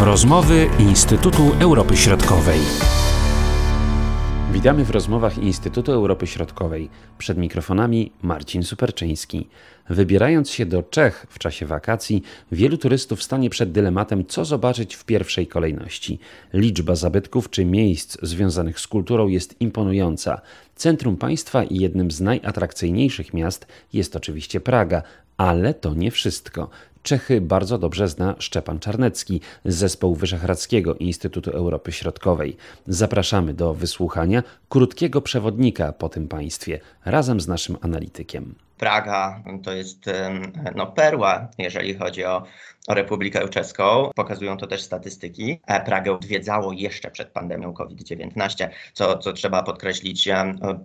Rozmowy Instytutu Europy Środkowej. Witamy w rozmowach Instytutu Europy Środkowej. Przed mikrofonami Marcin Superczyński. Wybierając się do Czech w czasie wakacji, wielu turystów stanie przed dylematem, co zobaczyć w pierwszej kolejności. Liczba zabytków czy miejsc związanych z kulturą jest imponująca. Centrum państwa i jednym z najatrakcyjniejszych miast jest oczywiście Praga, ale to nie wszystko. Czechy bardzo dobrze zna Szczepan Czarnecki z zespołu Wyszehradzkiego Instytutu Europy Środkowej. Zapraszamy do wysłuchania krótkiego przewodnika po tym państwie razem z naszym analitykiem. Praga to jest no, perła, jeżeli chodzi o, o Republikę Czeską. Pokazują to też statystyki. E, Pragę odwiedzało jeszcze przed pandemią COVID-19, co, co trzeba podkreślić,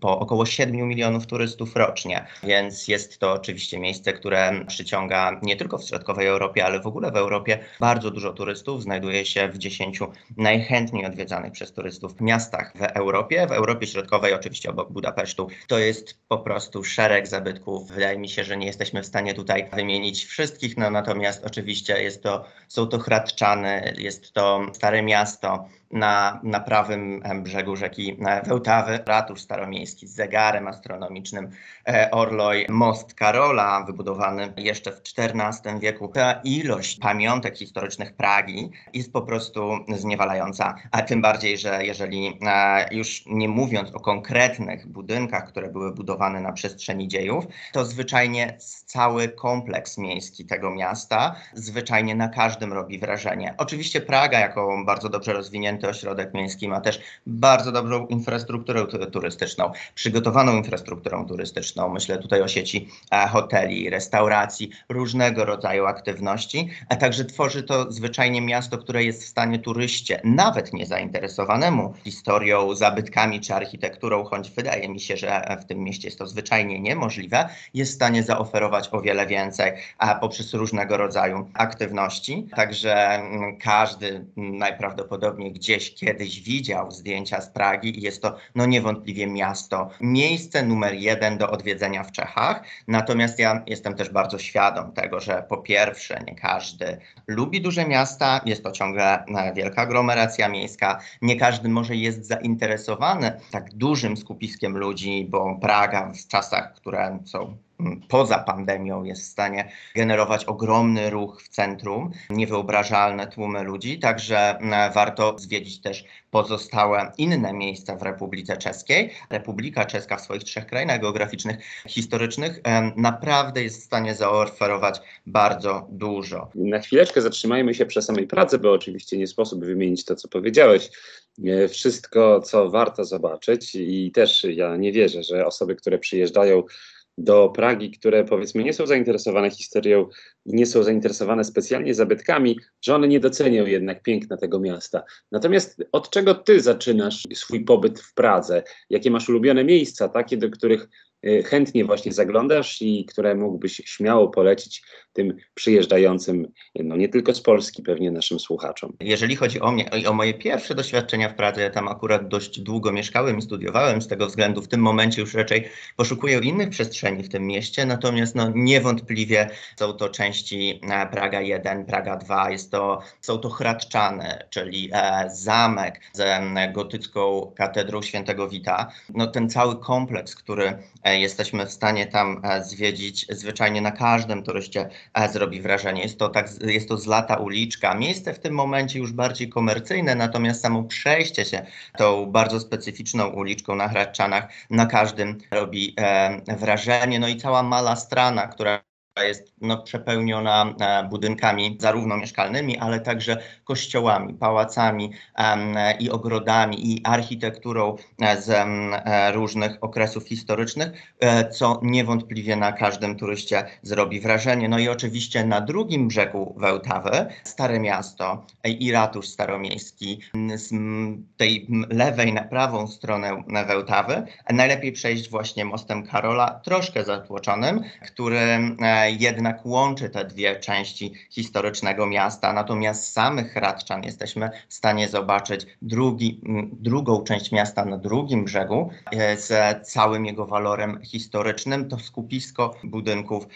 po około 7 milionów turystów rocznie. Więc jest to oczywiście miejsce, które przyciąga nie tylko w środkowej Europie, ale w ogóle w Europie bardzo dużo turystów. Znajduje się w 10 najchętniej odwiedzanych przez turystów miastach w Europie. W Europie Środkowej, oczywiście obok Budapesztu, to jest po prostu szereg zabytków Wydaje mi się, że nie jesteśmy w stanie tutaj wymienić wszystkich, no natomiast oczywiście jest to, są to Hradczany, jest to Stare Miasto, na, na prawym brzegu rzeki Wełtawy, ratusz staromiejski z zegarem astronomicznym e, Orloj, most Karola, wybudowany jeszcze w XIV wieku. Ta ilość pamiątek historycznych Pragi jest po prostu zniewalająca, a tym bardziej, że jeżeli e, już nie mówiąc o konkretnych budynkach, które były budowane na przestrzeni dziejów, to zwyczajnie cały kompleks miejski tego miasta zwyczajnie na każdym robi wrażenie. Oczywiście Praga jako bardzo dobrze rozwinięty zamknięty ośrodek miejski ma też bardzo dobrą infrastrukturę turystyczną, przygotowaną infrastrukturą turystyczną. Myślę tutaj o sieci e, hoteli, restauracji, różnego rodzaju aktywności, a także tworzy to zwyczajnie miasto, które jest w stanie turyście, nawet niezainteresowanemu historią, zabytkami czy architekturą, choć wydaje mi się, że w tym mieście jest to zwyczajnie niemożliwe, jest w stanie zaoferować o wiele więcej a poprzez różnego rodzaju aktywności. Także mm, każdy najprawdopodobniej gdzieś gdzieś kiedyś widział zdjęcia z Pragi i jest to no niewątpliwie miasto, miejsce numer jeden do odwiedzenia w Czechach. Natomiast ja jestem też bardzo świadom tego, że po pierwsze nie każdy lubi duże miasta, jest to ciągle e, wielka aglomeracja miejska, nie każdy może jest zainteresowany tak dużym skupiskiem ludzi, bo Praga w czasach, które są poza pandemią jest w stanie generować ogromny ruch w centrum, niewyobrażalne tłumy ludzi, także warto zwiedzić też pozostałe inne miejsca w Republice Czeskiej. Republika Czeska w swoich trzech krainach geograficznych, historycznych naprawdę jest w stanie zaoferować bardzo dużo. Na chwileczkę zatrzymajmy się przy samej Pradze, bo oczywiście nie sposób wymienić to, co powiedziałeś. E, wszystko, co warto zobaczyć i też ja nie wierzę, że osoby, które przyjeżdżają do Pragi, które powiedzmy nie są zainteresowane historią i nie są zainteresowane specjalnie zabytkami, że one nie docenią jednak piękna tego miasta. Natomiast od czego ty zaczynasz swój pobyt w Pradze? Jakie masz ulubione miejsca, takie, do których chętnie właśnie zaglądasz i które mógłbyś śmiało polecić tym przyjeżdżającym, no nie tylko z Polski, pewnie naszym słuchaczom. Jeżeli chodzi o mnie i o moje pierwsze doświadczenia w Pradze, ja tam akurat dość długo mieszkałem i studiowałem, z tego względu w tym momencie już raczej poszukuję innych przestrzeni w tym mieście, natomiast no, niewątpliwie są to części e, Praga 1, Praga 2, jest to, są to Hradczany, czyli e, zamek z gotycką katedrą świętego Wita. No, ten cały kompleks, który E, jesteśmy w stanie tam e, zwiedzić. Zwyczajnie na każdym turyście e, zrobi wrażenie. Jest to, tak, jest to zlata uliczka. Miejsce w tym momencie już bardziej komercyjne, natomiast samo przejście się tą bardzo specyficzną uliczką na Hradczanach na każdym robi wrażenie. No i cała mala strana, która jest no, przepełniona e, budynkami zarówno mieszkalnymi, ale także kościołami, pałacami i ogrodami i architekturą e, z e, różnych okresów historycznych, co niewątpliwie na każdym turyście zrobi wrażenie. No i oczywiście na drugim brzegu Wełtawy Stare Miasto i ratusz staromiejski z tej lewej na prawą stronę Wełtawy. Najlepiej przejść właśnie mostem Karola, troszkę zatłoczonym, który jednak łączy te dwie części historycznego miasta. Natomiast samych Hradczan jesteśmy w stanie zobaczyć drugi, drugą część miasta na drugim brzegu z całym jego walorem historycznym. To skupisko budynków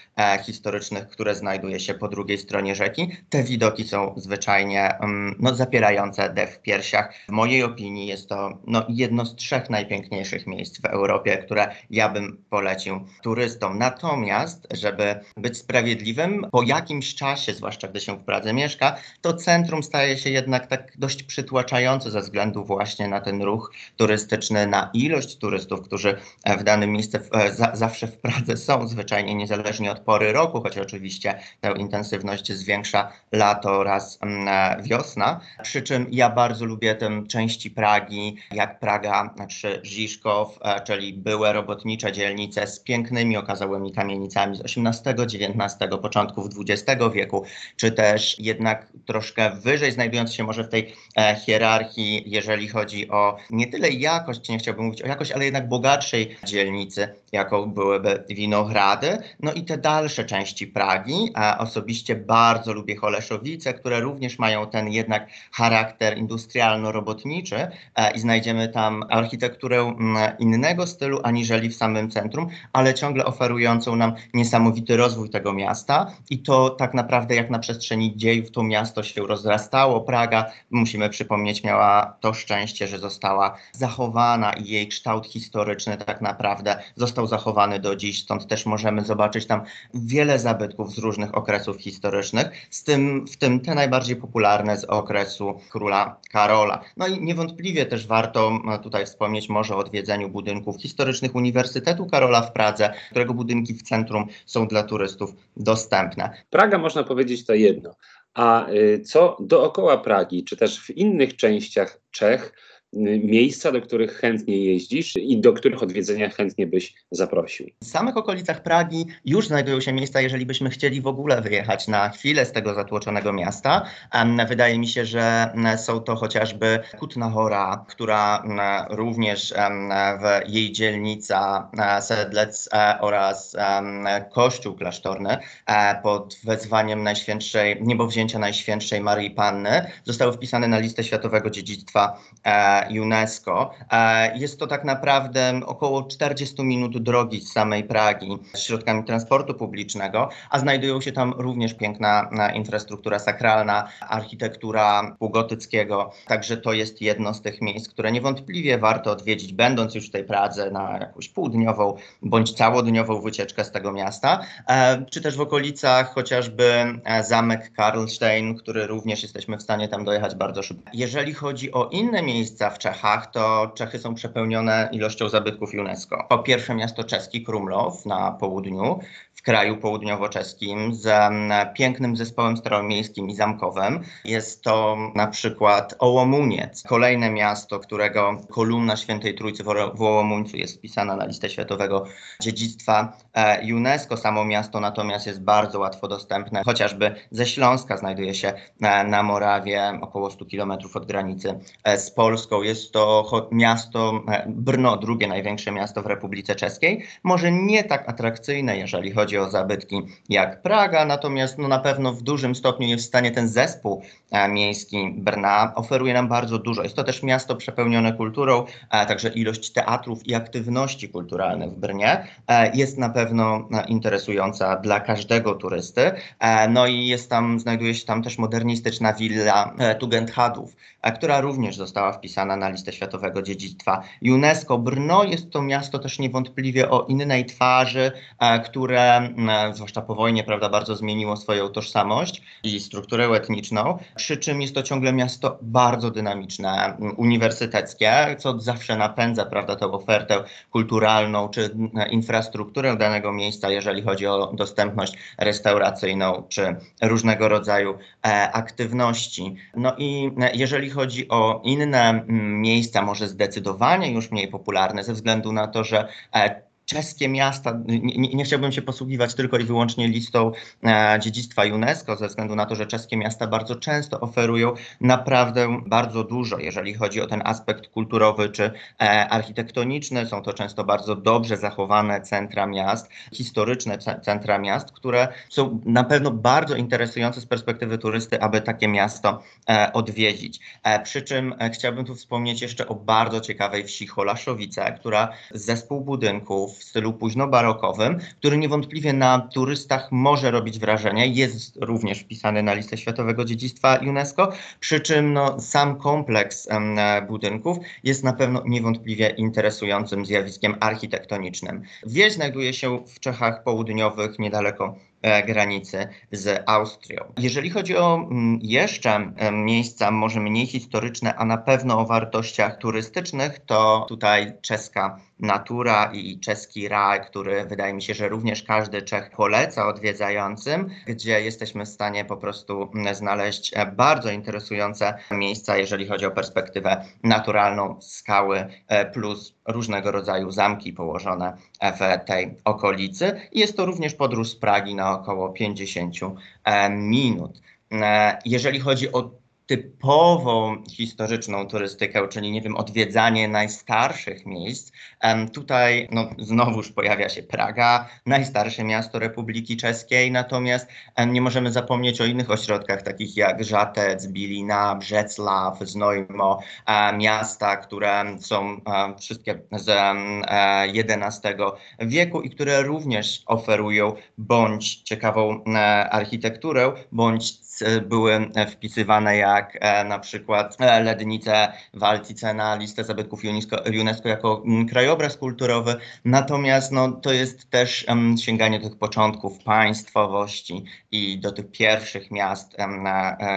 historycznych, które znajduje się po drugiej stronie rzeki. Te widoki są zwyczajnie no, zapierające dech w piersiach. W mojej opinii jest to no, jedno z trzech najpiękniejszych miejsc w Europie, które ja bym polecił turystom. Natomiast, żeby być sprawiedliwym, po jakimś czasie, zwłaszcza gdy się w Pradze mieszka, to centrum staje się jednak tak dość przytłaczające ze względu właśnie na ten ruch turystyczny, na ilość turystów, którzy w danym miejscu zawsze w Pradze są, zwyczajnie niezależnie od pory roku, choć oczywiście tę intensywność zwiększa lato oraz mm, wiosna. Przy czym ja bardzo lubię tę części Pragi, jak Praga, znaczy Żiszkow, e, czyli były robotnicze dzielnice z pięknymi okazałymi kamienicami z XVIII, XIX, początków XX wieku, czy też jednak troszkę wyżej znajdując się może w tej e, hierarchii, jeżeli chodzi o nie tyle jakość, nie chciałbym mówić o jakość, ale jednak bogatszej dzielnicy, jaką byłyby Winohrady. No i te dalsze części Pragi. A osobiście bardzo lubię Holeszowice, które również mają ten jednak charakter industrialno-robotniczy e, i znajdziemy tam architekturę mm, innego stylu aniżeli w samym centrum, ale ciągle oferującą nam niesamowity rozwój tego miasta i to tak naprawdę jak na przestrzeni dziejów to miasto się rozrastało. Praga, musimy przypomnieć, miała to szczęście, że została zachowana i jej kształt historyczny tak naprawdę został zachowany do dziś, stąd też możemy zobaczyć tam wiele zabytków z różnych okresów historycznych, z tym, w tym te najbardziej popularne z okresu króla Karola. No i niewątpliwie też warto tutaj wspomnieć może o odwiedzeniu budynków historycznych Uniwersytetu Karola w Pradze, którego budynki w centrum są dla turystów dostępne. Praga można powiedzieć to jedno. A y, co dookoła Pragi, czy też w innych częściach Czech, miejsca, do których chętnie jeździsz i do których odwiedzenia chętnie byś zaprosił? W samych okolicach Pragi już znajdują się miejsca, jeżeli byśmy chcieli w ogóle wyjechać na chwilę z tego zatłoczonego miasta. Wydaje mi się, że są to chociażby Kutna Hora, która również w jej dzielnica Sedlec e, oraz kościół klasztorny e, pod wezwaniem Najświętszej, niebowzięcia Najświętszej Marii Panny zostały wpisane na listę Światowego Dziedzictwa e, UNESCO. E, jest to tak naprawdę około 40 minut drogi z samej Pragi środkami transportu publicznego, a znajdują się tam również piękna e, infrastruktura sakralna, architektura półgotyckiego. Także to jest jedno z tych miejsc, które niewątpliwie warto odwiedzić, będąc już w tej Pradze na jakąś półdniową bądź całodniową wycieczkę z tego miasta, e, czy też w okolicach chociażby zamek Karlstein, który również jesteśmy w stanie tam dojechać bardzo szybko. Jeżeli chodzi o inne miejsca w Czechach, to Czechy są przepełnione ilością zabytków UNESCO. Po pierwsze miasto czeski Krumlow na południu, kraju południowo-czeskim z pięknym zespołem staromiejskim i zamkowym. Jest to na przykład Ołomuniec, kolejne miasto, którego kolumna Świętej Trójcy w Ołomuńcu jest wpisana na listę Światowego Dziedzictwa e, UNESCO. Samo miasto natomiast jest bardzo łatwo dostępne, chociażby ze Śląska znajduje się e, na Morawie, około 100 km od granicy e, z Polską. Jest to miasto, Brno, drugie największe miasto w Republice Czeskiej. Może nie tak atrakcyjne, jeżeli chodzi o zabytki jak Praga, natomiast no, na pewno w dużym stopniu jest w stanie ten zespół e, miejski Brna oferuje nam bardzo dużo. Jest to też miasto przepełnione kulturą, e, także ilość teatrów i aktywności kulturalnych w Brnie e, jest na pewno interesująca dla każdego turysty. No i jest tam, znajduje się tam też modernistyczna willa Tugendhadów, która również została wpisana na listę Światowego Dziedzictwa UNESCO. Brno jest to miasto też niewątpliwie o innej twarzy, które zwłaszcza po wojnie, prawda, bardzo zmieniło swoją tożsamość i strukturę etniczną, przy czym jest to ciągle miasto bardzo dynamiczne, uniwersyteckie, co zawsze napędza, prawda, tę ofertę kulturalną czy infrastrukturę danego miejsca, jeżeli chodzi o dostępność restauracyjną czy różnego rodzaju e, aktywności. No i jeżeli chodzi o inne miejsca, może zdecydowanie już mniej popularne, ze względu na to, że e, czeskie miasta, nie, nie, chciałbym się posługiwać tylko i wyłącznie listą e, dziedzictwa UNESCO, ze względu na to, że czeskie miasta bardzo często oferują naprawdę bardzo dużo, jeżeli chodzi o ten aspekt kulturowy czy e, architektoniczny. Są to często bardzo dobrze zachowane centra miast, historyczne centra miast, które są na pewno bardzo interesujące z perspektywy turysty, aby takie miasto e, odwiedzić. E, przy czym e, chciałbym tu wspomnieć jeszcze o bardzo ciekawej wsi Holaszowice, która zespół budynków w stylu późno-barokowym, który niewątpliwie na turystach może robić wrażenie. Jest również wpisany na listę Światowego Dziedzictwa UNESCO, przy czym no, sam kompleks budynków jest na pewno niewątpliwie interesującym zjawiskiem architektonicznym. Wieś znajduje się w Czechach Południowych, niedaleko granicy z Austrią. Jeżeli chodzi o mm, jeszcze e, miejsca może mniej historyczne, a na pewno o wartościach turystycznych, to tutaj czeska natura i czeski raj, który wydaje mi się, że również każdy Czech poleca odwiedzającym, gdzie jesteśmy w stanie po prostu mm, znaleźć e, bardzo interesujące miejsca, jeżeli chodzi o perspektywę naturalną, skały plus różnego rodzaju zamki położone w tej okolicy. Jest to również podróż z Pragi na około 50 e, minut. E, jeżeli chodzi o typową historyczną turystykę, czyli nie wiem, odwiedzanie najstarszych miejsc. Tutaj no, znowuż pojawia się Praga, najstarsze miasto Republiki Czeskiej, natomiast nie możemy zapomnieć o innych ośrodkach, takich jak Żatec, Bilina, Brzeclaw, Znojmo, miasta, które są wszystkie z XI e, wieku i które również oferują bądź ciekawą e, architekturę, bądź były wpisywane jak e, na przykład e, Lednice Waltice na listę zabytków UNESCO, jako mm, krajobraz kulturowy. Natomiast no, to jest też sięganie do tych początków państwowości i do tych pierwszych miast, um,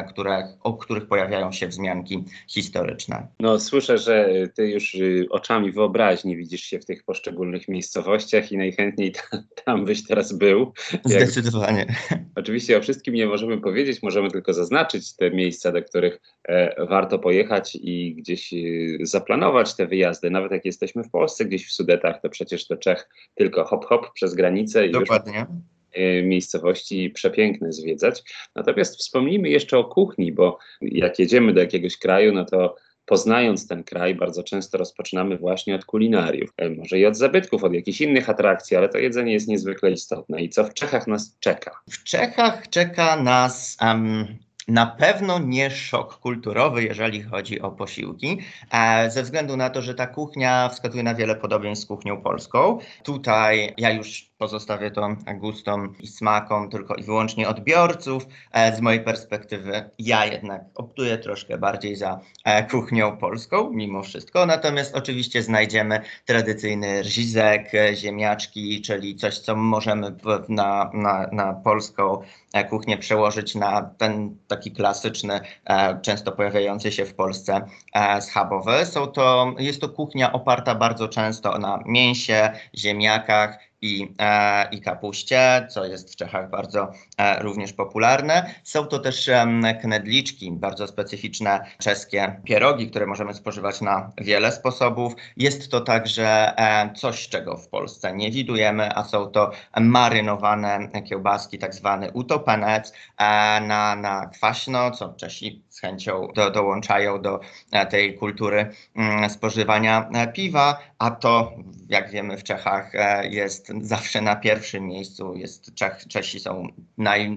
które, o których pojawiają się wzmianki historyczne. No słyszę, że ty już y, oczami wyobraźni widzisz się w tych poszczególnych miejscowościach i najchętniej tam, tam byś teraz był. Zdecydowanie. Jak... Oczywiście o wszystkim nie możemy powiedzieć, możemy tylko zaznaczyć te miejsca, do których e, warto pojechać i gdzieś e, zaplanować te wyjazdy. Nawet jak jesteśmy w Polsce, gdzieś w Sudetach, to przecież do Czech tylko hop hop przez granicę i Dokładnie. Już e, miejscowości przepiękne zwiedzać. Natomiast wspomnijmy jeszcze o kuchni, bo jak jedziemy do jakiegoś kraju, no to poznając ten kraj, bardzo często rozpoczynamy właśnie od kulinariów, e, może i od zabytków, od jakichś innych atrakcji, ale to jedzenie jest niezwykle istotne. I co w Czechach nas czeka? W Czechach czeka nas um, na pewno nie szok kulturowy, jeżeli chodzi o posiłki, e, ze względu na to, że ta kuchnia wskazuje na wiele podobieństw z kuchnią polską. Tutaj ja już pozostawię to gustom i smakom tylko i wyłącznie odbiorców. E, z mojej perspektywy ja jednak optuję troszkę bardziej za e, kuchnią polską, mimo wszystko. Natomiast oczywiście znajdziemy tradycyjny rzizek, ziemniaczki, czyli coś, co możemy na, na, na polską kuchnię przełożyć na ten taki klasyczny, e, często pojawiający się w Polsce e, schabowy. Są to, jest to kuchnia oparta bardzo często na mięsie, ziemniakach, i, e, i kapuście, co jest w Czechach bardzo e, również popularne. Są to też e, knedliczki, bardzo specyficzne czeskie pierogi, które możemy spożywać na wiele sposobów. Jest to także e, coś, czego w Polsce nie widujemy, a są to marynowane kiełbaski, tak zwany utopenec e, na, na kwaśno, co Czesi z chęcią do, dołączają do e, tej kultury mm, spożywania piwa, a to, jak wiemy, w Czechach jest zawsze na pierwszym miejscu. Jest Czech, Czesi są naj,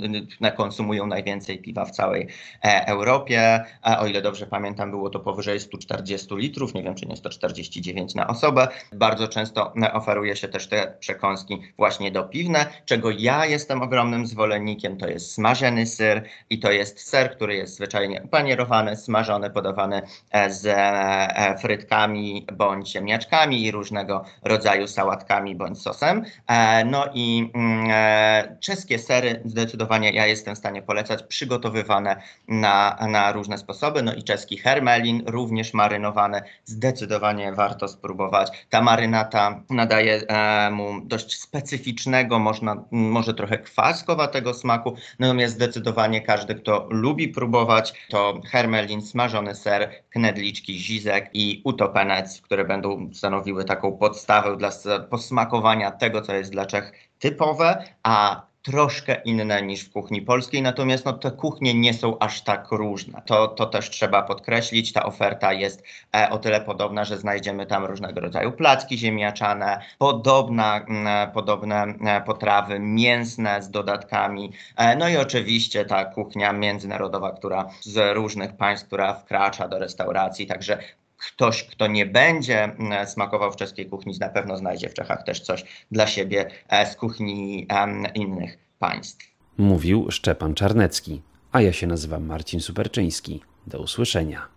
konsumują najwięcej piwa w całej e, Europie. O ile dobrze pamiętam, było to powyżej 140 litrów, nie wiem czy nie 149 na osobę. Bardzo często e, oferuje się też te przekąski właśnie do piwne, czego ja jestem ogromnym zwolennikiem. To jest smażony ser i to jest ser, który jest zwyczajnie panierowany, smażony, podawany e, z frytkami bądź ziemniaczkami i różnego rodzaju sałatkami bądź sosem. E, no i mm, e, czeskie sery zdecydowanie ja jestem w stanie polecać, przygotowywane na, na różne sposoby. No i czeski hermelin, również marynowany, zdecydowanie warto spróbować. Ta marynata nadaje e, mu dość specyficznego, można, może trochę kwaskowatego smaku, natomiast zdecydowanie każdy, kto lubi próbować, to to hermelin, smażony ser, knedliczki, zizek i utopenec, które będą stanowiły taką podstawę dla posmakowania tego, co jest dla Czech typowe, a troszkę inne niż w kuchni polskiej, natomiast no, te kuchnie nie są aż tak różne. To, to też trzeba podkreślić. Ta oferta jest e, o tyle podobna, że znajdziemy tam różnego rodzaju placki ziemniaczane, podobna, mm, podobne e, potrawy mięsne z dodatkami. E, no i oczywiście ta kuchnia międzynarodowa, która z różnych państw, która wkracza do restauracji, także ktoś, kto nie będzie mm, smakował w czeskiej kuchni, na pewno znajdzie w Czechach też coś dla siebie e, z kuchni innych państw. Mówił Szczepan Czarnecki, a ja się nazywam Marcin Superczyński. Do usłyszenia.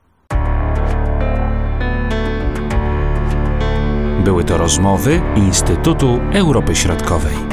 Były to rozmowy Instytutu Europy Środkowej.